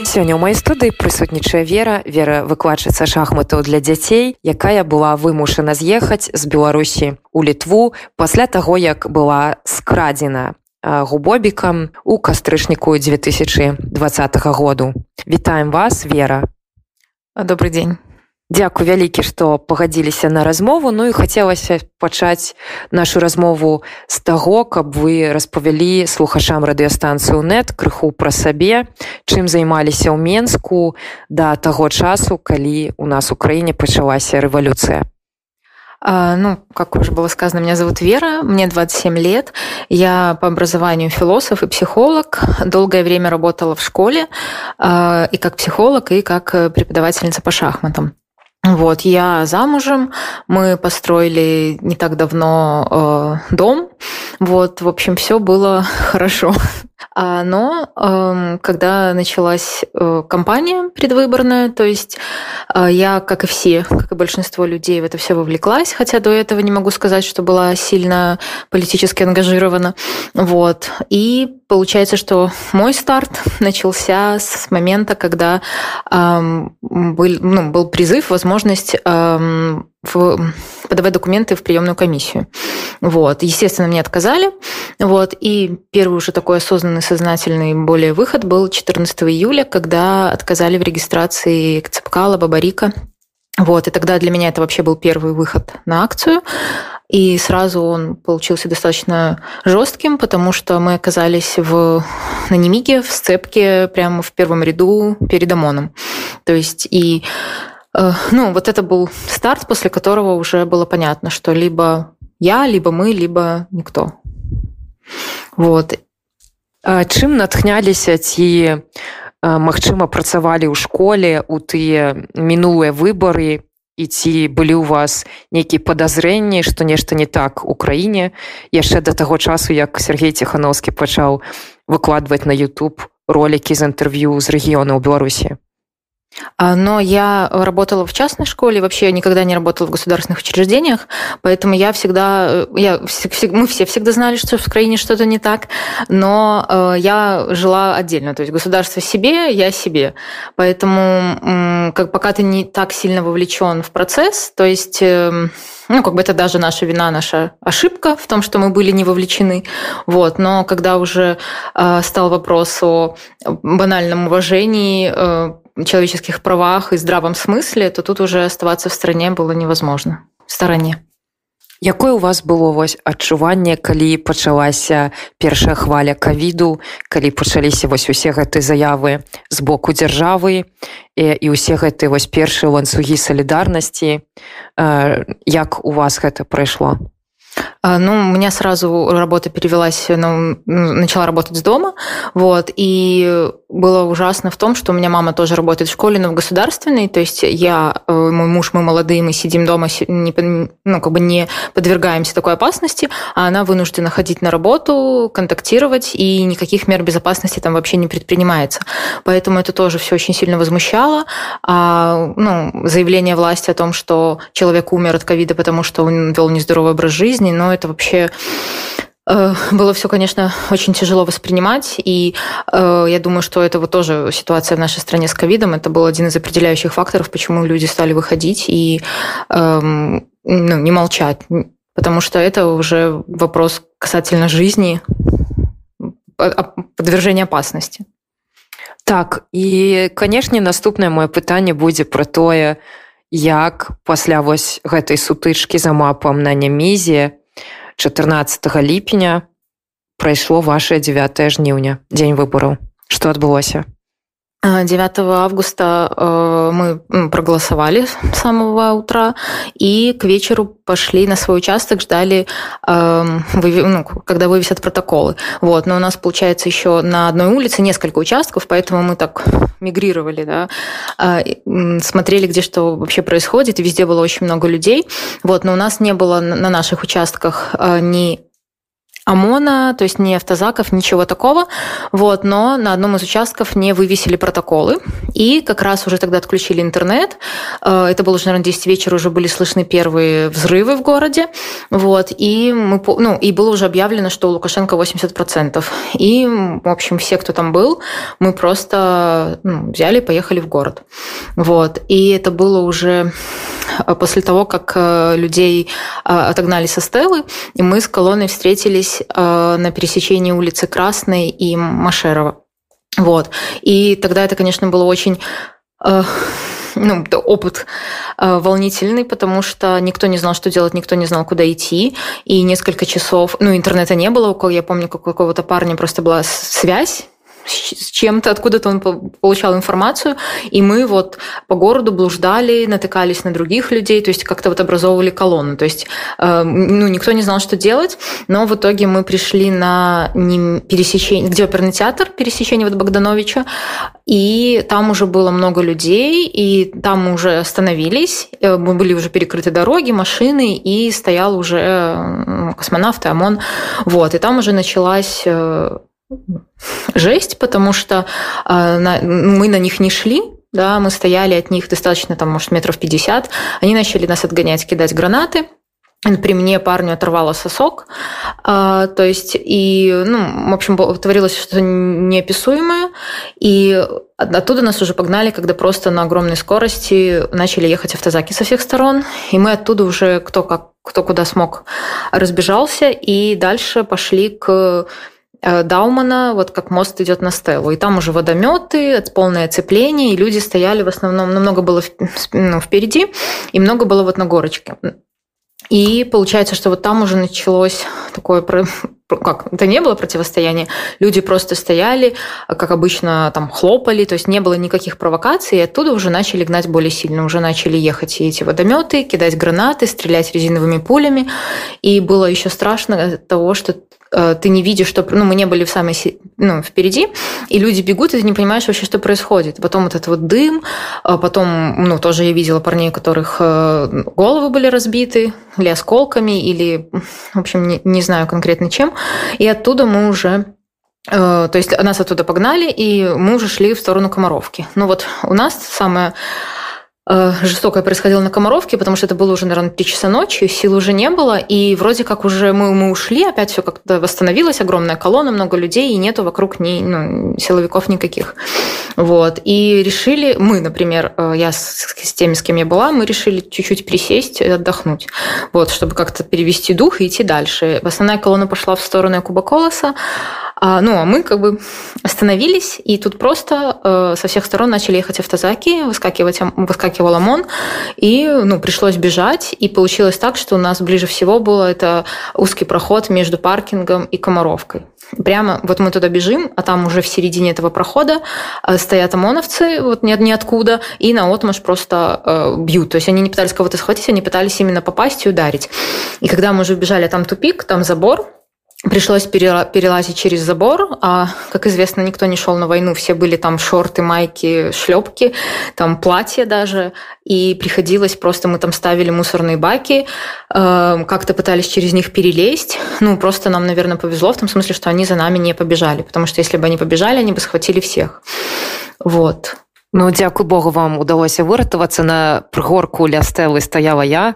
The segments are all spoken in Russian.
Сёння ў маёй студыі прысутнічае вера. Вера выкладчыца шахматаў для дзяцей якая была вымушана з'ехаць з беларусі у літву пасля таго як была скрадзена губобікам у кастрычніку 2020 году. Вітаем вас вера. Добрый дзень Дякую вялікі, што пагадзіліся на размову. Ну і хацелася пачаць нашу размову з таго, каб вы распавялі слухачам радыёстанцыю нет крыху пра сабе, чым займаліся ў Менску да таго часу, калі у нас у краіне пачалася рэвалюцыя. А, ну, как уже было сказано, меня зовут Вера, мне 27 лет. Я по образованию философ и психолог. Долгое время работала в школе а, и как психолог, и как преподавательница по шахматам. Вот, я замужем, мы построили не так давно э, дом, вот, в общем, все было хорошо. А, но эм, когда началась э, кампания предвыборная, то есть э, я, как и все, как и большинство людей, в это все вовлеклась, хотя до этого не могу сказать, что была сильно политически ангажирована. Вот. И получается, что мой старт начался с момента, когда эм, был, ну, был призыв, возможность эм, в, подавать документы в приемную комиссию. Вот. Естественно, мне отказали. Вот. И первый уже такой осознанный, сознательный более выход был 14 июля, когда отказали в регистрации Цепкала, Бабарика. Вот. И тогда для меня это вообще был первый выход на акцию. И сразу он получился достаточно жестким, потому что мы оказались в, на Немиге, в сцепке, прямо в первом ряду перед ОМОНом. То есть и ну, вот это был старт, после которого уже было понятно, что либо я, либо мы, либо никто. Вот. А чым натхняліся ці магчыма працавалі ў школе у тыя мінулыя выбары і ці былі ў вас нейкія падазрэнні што нешта не так у краіне яшчэ да таго часу як Сергей ціхановскі пачаў выкладваць на YouTube ролики з інтэрв'ю з рэгіёна ў беларусі А, но я работала в частной школе, вообще никогда не работала в государственных учреждениях, поэтому я всегда, э, я, мы все всегда знали, что в Украине что-то не так, но э, я жила отдельно, то есть государство себе, я себе. Поэтому как, пока ты не так сильно вовлечен в процесс, то есть эм, ну, как бы это даже наша вина, наша ошибка в том, что мы были не вовлечены. Вот. Но когда уже э, стал вопрос о банальном уважении, человеческих правах и здравом смысле, то тут уже оставаться в стране было невозможно. В стороне. Якое у вас было вось адчуванне, калі пачалася першая хваля кавіду, калі пачаліся вось усе гэтыя заявы з боку дзяржавы і, і ўсе гэтыя вось першыя ланцугі салідарнасці, як у вас гэта прайшло? А, ну, у меня сразу работа перевелась, ну, начала работать с дома, вот, и было ужасно в том, что у меня мама тоже работает в школе, но в государственной, то есть я, э, мой муж, мы молодые, мы сидим дома, не, ну, как бы не подвергаемся такой опасности, а она вынуждена ходить на работу, контактировать, и никаких мер безопасности там вообще не предпринимается. Поэтому это тоже все очень сильно возмущало. А, ну, заявление власти о том, что человек умер от ковида, потому что он вел нездоровый образ жизни, но это вообще э, было все, конечно, очень тяжело воспринимать, и э, я думаю, что это вот тоже ситуация в нашей стране с ковидом, это был один из определяющих факторов, почему люди стали выходить и э, ну, не молчать, потому что это уже вопрос касательно жизни, подвержения опасности. Так і канешне наступнае моё пытанне будзе пра тое як пасля вось гэтай сутычкі за мапам на нямізе 14 ліпеня прайшло ваше 9 жніўня дзень выбораў что адбылося 9 августа э, мы проголосовали с самого утра и к вечеру пошли на свой участок, ждали, эм, ну, когда вывесят протоколы. Вот. Но у нас, получается, еще на одной улице несколько участков, поэтому мы так мигрировали, да, а, смотрели, где что вообще происходит, и везде было очень много людей. Вот. Но у нас не было на наших участках э, ни ОМОНа, то есть ни автозаков, ничего такого. Вот, но на одном из участков не вывесили протоколы. И как раз уже тогда отключили интернет. Э, это было уже, наверное, 10 вечера, уже были слышны первые взрывы в городе. Вот. И, мы, ну, и было уже объявлено, что у Лукашенко 80%. И, в общем, все, кто там был, мы просто ну, взяли и поехали в город. Вот. И это было уже э, после того, как э, людей отогнали со Стеллы, и мы с колонной встретились на пересечении улицы Красной и Машерова. Вот. И тогда это, конечно, было очень э, ну, опыт э, волнительный, потому что никто не знал, что делать, никто не знал, куда идти. И несколько часов, ну, интернета не было, я помню, как у какого-то парня просто была связь, с чем-то, откуда-то он получал информацию, и мы вот по городу блуждали, натыкались на других людей, то есть как-то вот образовывали колонну. То есть э, ну, никто не знал, что делать, но в итоге мы пришли на пересечение, где оперный театр, пересечение вот Богдановича, и там уже было много людей, и там мы уже остановились, э, мы были уже перекрыты дороги, машины, и стоял уже э, космонавт и ОМОН. Вот, и там уже началась жесть, потому что э, на, мы на них не шли, да, мы стояли от них достаточно, там, может, метров 50, они начали нас отгонять, кидать гранаты, при мне парню оторвало сосок, а, то есть, и, ну, в общем, творилось что-то неописуемое, и оттуда нас уже погнали, когда просто на огромной скорости начали ехать автозаки со всех сторон, и мы оттуда уже кто как кто куда смог разбежался, и дальше пошли к Даумана, вот как мост идет на Стеллу. И там уже водометы, полное оцепление, и люди стояли в основном, ну, много было впереди, и много было вот на горочке. И получается, что вот там уже началось такое как, это не было противостояние, люди просто стояли, как обычно, там хлопали, то есть не было никаких провокаций, и оттуда уже начали гнать более сильно, уже начали ехать и эти водометы, кидать гранаты, стрелять резиновыми пулями, и было еще страшно от того, что э, ты не видишь, что... Ну, мы не были в самой... Ну, впереди, и люди бегут, и ты не понимаешь вообще, что происходит. Потом вот этот вот дым, а потом, ну, тоже я видела парней, у которых э, головы были разбиты, или осколками, или, в общем, не, не знаю конкретно чем. И оттуда мы уже э, то есть нас оттуда погнали, и мы уже шли в сторону Комаровки. Ну вот у нас самое Э, жестокое происходило на Комаровке, потому что это было уже, наверное, 3 часа ночи, сил уже не было, и вроде как уже мы, мы ушли, опять все как-то восстановилось, огромная колонна, много людей, и нету вокруг ни, ну, силовиков никаких. Вот. И решили, мы, например, э, я с, с теми, с кем я была, мы решили чуть-чуть присесть и отдохнуть, вот, чтобы как-то перевести дух и идти дальше. Основная колонна пошла в сторону Куба Колоса, ну, а мы как бы остановились, и тут просто э, со всех сторон начали ехать автозаки, выскакивать, выскакивал ОМОН, и ну, пришлось бежать, и получилось так, что у нас ближе всего было это узкий проход между паркингом и Комаровкой. Прямо вот мы туда бежим, а там уже в середине этого прохода э, стоят ОМОНовцы, вот ни, ниоткуда, и на отмаш просто э, бьют. То есть они не пытались кого-то схватить, они пытались именно попасть и ударить. И когда мы уже бежали, там тупик, там забор, Пришлось перелазить через забор, а, как известно, никто не шел на войну, все были там шорты, майки, шлепки, там платья даже, и приходилось просто, мы там ставили мусорные баки, э, как-то пытались через них перелезть, ну, просто нам, наверное, повезло в том смысле, что они за нами не побежали, потому что если бы они побежали, они бы схватили всех. Вот. Ну дзякуй Богу вам удалося выратавацца на прыгорку ля стэлы стаяла я.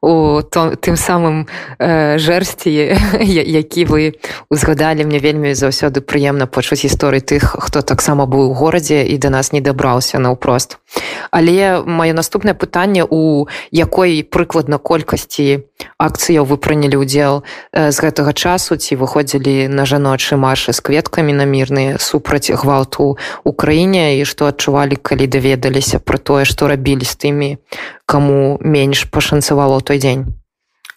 У то, тым самым э, жэрсці які вы узгадалі. Мне вельмі заўсёды прыемна пачуць гісторыі тых хто таксама быў у горадзе і да нас не дабраўся наўпрост але маё наступнае пытанне у якой прыкладна колькасці акцыяў вы прынялі ўдзел з гэтага часу? Ці выходзілі на жаночы маршы з кветкамі на мірныя супраць гвалту у краіне? І што адчувалі плакалі калі даведаліся пра тое што рабілі з тымі кому менш пашанцавало той дзень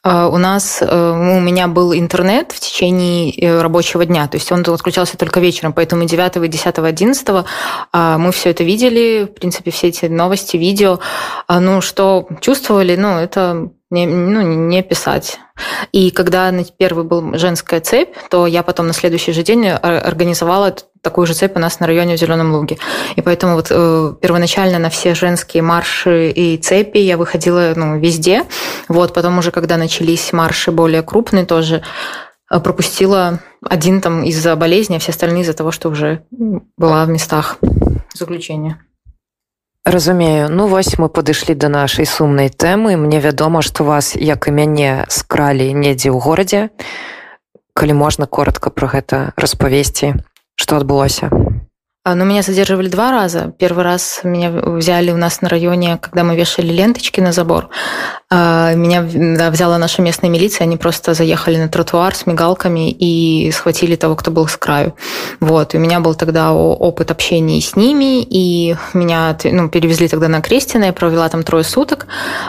а, у нас, э, у меня был интернет в течение э, рабочего дня, то есть он отключался только вечером, поэтому 9, 10, 11 мы все это видели, в принципе, все эти новости, видео. А, ну, что чувствовали, ну, это не, ну, не писать. И когда первый был женская цепь, то я потом на следующий же день организовала такую же цепь у нас на районе в Зеленом Луге. И поэтому вот э, первоначально на все женские марши и цепи я выходила ну, везде. Вот потом уже, когда начались марши более крупные, тоже э, пропустила один там из-за болезни, а все остальные из-за того, что уже была в местах заключения. разумею ну вось мы падышлі до нашай сумнай тэмы мне вядома что вас як і мяне скралі недзе ў горадзе калі можна коротко про гэта распавесці что адбылося А, Но ну, меня задерживали два раза. Первый раз меня взяли у нас на районе, когда мы вешали ленточки на забор. А, меня да, взяла наша местная милиция, они просто заехали на тротуар с мигалками и схватили того, кто был с краю. Вот. И у меня был тогда опыт общения с ними, и меня ну, перевезли тогда на Крестина, я провела там трое суток.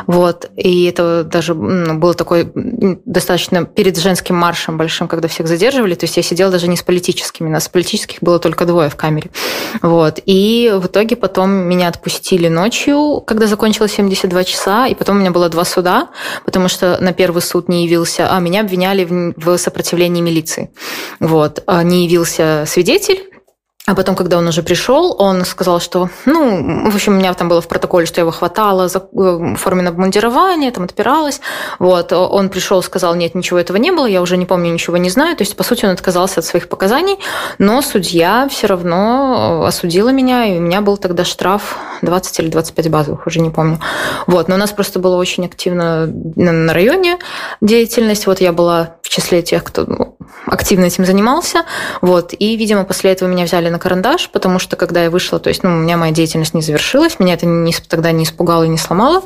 Вот. И это даже ну, было такой достаточно перед женским маршем большим, когда всех задерживали. То есть я сидела даже не с политическими, нас политических было только двое в камере. Вот. И в итоге потом меня отпустили ночью, когда закончилось 72 часа, и потом у меня было два суда, потому что на первый суд не явился, а меня обвиняли в сопротивлении милиции. Вот. А не явился свидетель, а потом, когда он уже пришел, он сказал, что, ну, в общем, у меня там было в протоколе, что я его хватала за э, форменное обмундирование, там отпиралась. Вот, он пришел, сказал, нет, ничего этого не было, я уже не помню, ничего не знаю. То есть, по сути, он отказался от своих показаний, но судья все равно э, осудила меня, и у меня был тогда штраф 20 или 25 базовых, уже не помню. Вот, но у нас просто было очень активно на районе деятельность. Вот я была в числе тех, кто ну, активно этим занимался. Вот, и, видимо, после этого меня взяли на карандаш, потому что когда я вышла, то есть, ну, у меня моя деятельность не завершилась, меня это не, тогда не испугало и не сломало.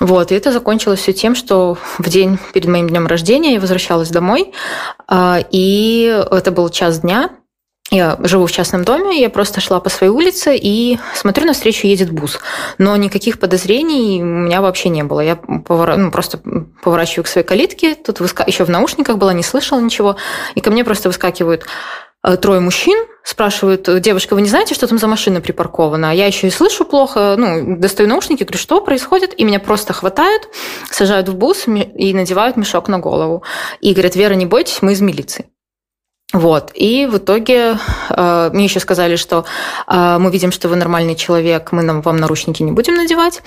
Вот, и это закончилось все тем, что в день перед моим днем рождения я возвращалась домой, а, и это был час дня, я живу в частном доме, я просто шла по своей улице и смотрю, на встречу едет бус. Но никаких подозрений у меня вообще не было. Я повор... ну, просто поворачиваю к своей калитке, тут выска... еще в наушниках была, не слышала ничего, и ко мне просто выскакивают Э, трое мужчин, спрашивают, девушка, вы не знаете, что там за машина припаркована? А я еще и слышу плохо, ну, достаю наушники, говорю, что происходит? И меня просто хватают, сажают в бус и надевают мешок на голову. И говорят, Вера, не бойтесь, мы из милиции. Вот. И в итоге э, мне еще сказали, что э, мы видим, что вы нормальный человек, мы нам, вам наручники не будем надевать.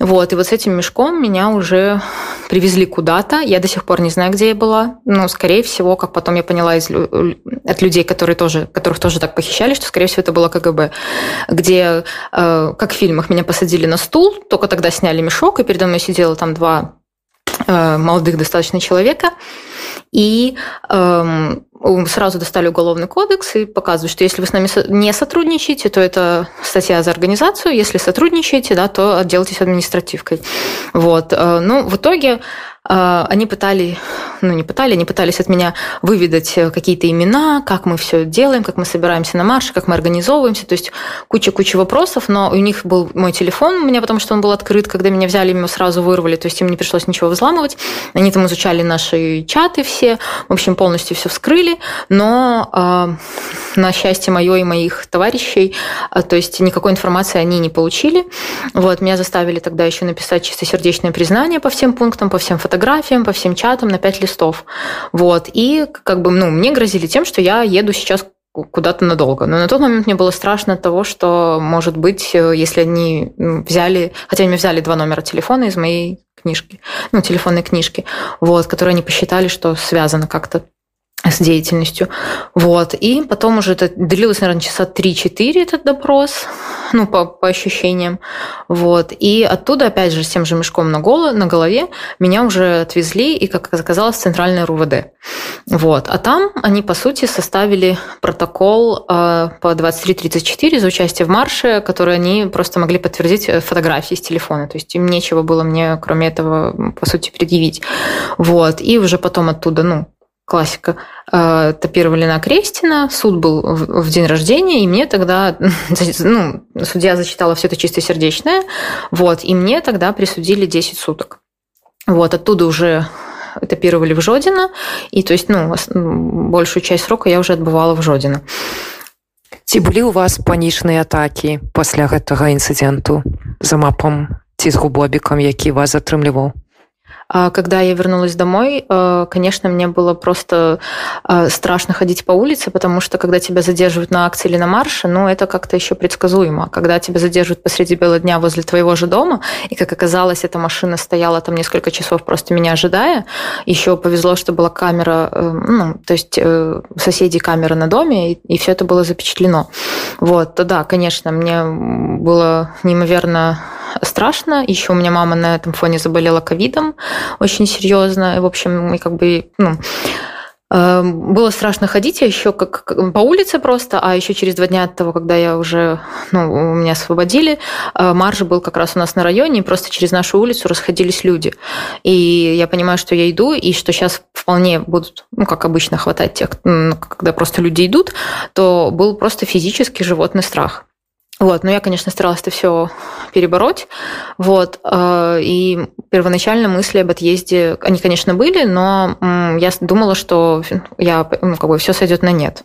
Вот. И вот с этим мешком меня уже привезли куда-то. Я до сих пор не знаю, где я была. Но, скорее всего, как потом я поняла из, от людей, которые тоже, которых тоже так похищали, что, скорее всего, это было КГБ, где, э, как в фильмах, меня посадили на стул, только тогда сняли мешок, и передо мной сидело там два э, молодых достаточно человека. И э, сразу достали уголовный кодекс и показывают, что если вы с нами не сотрудничаете, то это статья за организацию, если сотрудничаете, да, то отделайтесь административкой. Вот. Э, ну, в итоге они пытались, ну не пытали, они пытались от меня выведать э, какие-то имена, как мы все делаем, как мы собираемся на марш, как мы организовываемся, то есть куча-куча вопросов, но у них был мой телефон у меня, потому что он был открыт, когда меня взяли, его сразу вырвали, то есть им не пришлось ничего взламывать, они там изучали наши чаты все, в общем, полностью все вскрыли, но э, на счастье мое и моих товарищей, э, то есть никакой информации они не получили, вот, меня заставили тогда еще написать чистосердечное признание по всем пунктам, по всем фотографиям, фотографиям, по всем чатам на 5 листов. Вот. И как бы, ну, мне грозили тем, что я еду сейчас куда-то надолго. Но на тот момент мне было страшно от того, что, может быть, если они взяли, хотя они взяли два номера телефона из моей книжки, ну, телефонной книжки, вот, которые они посчитали, что связано как-то с деятельностью. Вот. И потом уже это длилось, наверное, часа 3-4 этот допрос, ну, по, по ощущениям. Вот. И оттуда, опять же, с тем же мешком на, голо, на голове меня уже отвезли и, как оказалось, в центральное РУВД. Вот. А там они, по сути, составили протокол э, по 2334 за участие в марше, который они просто могли подтвердить э, фотографии с телефона. То есть им нечего было мне, кроме этого, по сути, предъявить. Вот. И уже потом оттуда, ну, классика, э, топировали на Крестина, суд был в день рождения, и мне тогда, ну, судья зачитала все это чистосердечное, вот, и мне тогда присудили 10 суток. Вот, оттуда уже этапировали в Жодино, и то есть, ну, большую часть срока я уже отбывала в Жодино. Ці былі у вас панічныя атакі пасля гэтага інцыдэнту за мапам ці з губобікам які вас атрымліваў А Когда я вернулась домой, э, конечно, мне было просто э, страшно ходить по улице, потому что когда тебя задерживают на акции или на марше, ну, это как-то еще предсказуемо. Когда тебя задерживают посреди бела дня возле твоего же дома, и, как оказалось, эта машина стояла там несколько часов просто меня ожидая, еще повезло, что была камера, э, ну, то есть соседей камера на доме, и, и все это было запечатлено. Вот, да, конечно, мне было неимоверно страшно. Еще у меня мама на этом фоне заболела ковидом очень серьезно. В общем, и как бы, ну, э, было страшно ходить, я еще как по улице просто, а еще через два дня от того, когда я уже, ну, меня освободили, э, марш был как раз у нас на районе, и просто через нашу улицу расходились люди. И я понимаю, что я иду, и что сейчас вполне будут, ну, как обычно, хватать тех, когда просто люди идут, то был просто физический животный страх. Вот, но я, конечно, старалась это все перебороть. Вот, э, и первоначально мысли об отъезде, они, конечно, были, но я думала, что я, ну, как бы все сойдет на нет.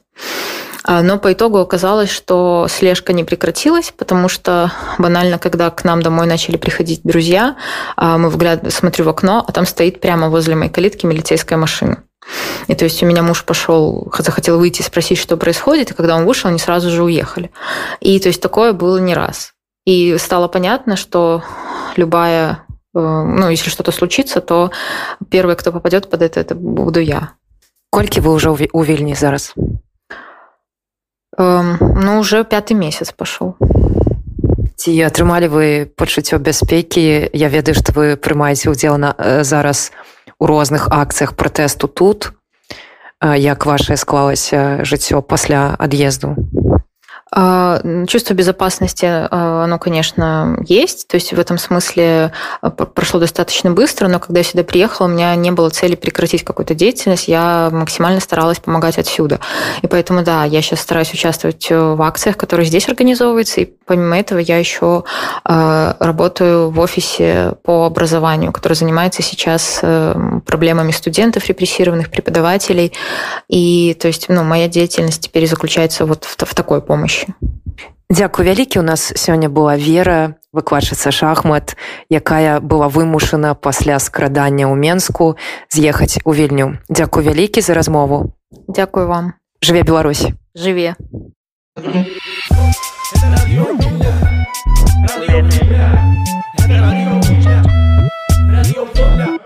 А, но по итогу оказалось, что слежка не прекратилась, потому что банально, когда к нам домой начали приходить друзья, а, мы взгляд, смотрю в окно, а там стоит прямо возле моей калитки милицейская машина. И то есть у меня муж пошел, захотел выйти спросить, что происходит, и когда он вышел, они сразу же уехали. И то есть такое было не раз. И стало понятно, что любая, э, ну, если что-то случится, то первый, кто попадет под это, это буду я. Кольки вы уже у Вильни зараз? Эм, ну, уже пятый месяц пошел. Ці атрымалі вы пачуццё бяспекі Я ведаю што вы прымаеце ўдзел на зараз у розных акцыях пратэсту тут. Як ваше склалася жыццё пасля ад'езду А, чувство безопасности, а, оно, конечно, есть. То есть в этом смысле а, прошло достаточно быстро, но когда я сюда приехала, у меня не было цели прекратить какую-то деятельность. Я максимально старалась помогать отсюда. И поэтому, да, я сейчас стараюсь участвовать в акциях, которые здесь организовываются. И помимо этого я еще работаю в офисе по образованию, который занимается сейчас э, проблемами студентов, репрессированных преподавателей. И то есть ну, моя деятельность теперь заключается вот в, в такой помощи задачы Дзякуй вялікі. У нас сёння была вера выкладчыца шахмат якая была вымушана пасля скрадання ў менску з'ехаць у вільню. Дякуй вялікі за размову. Дякую вам. Жыве Беларусь. Жыве. Radio Pula. Radio Pula.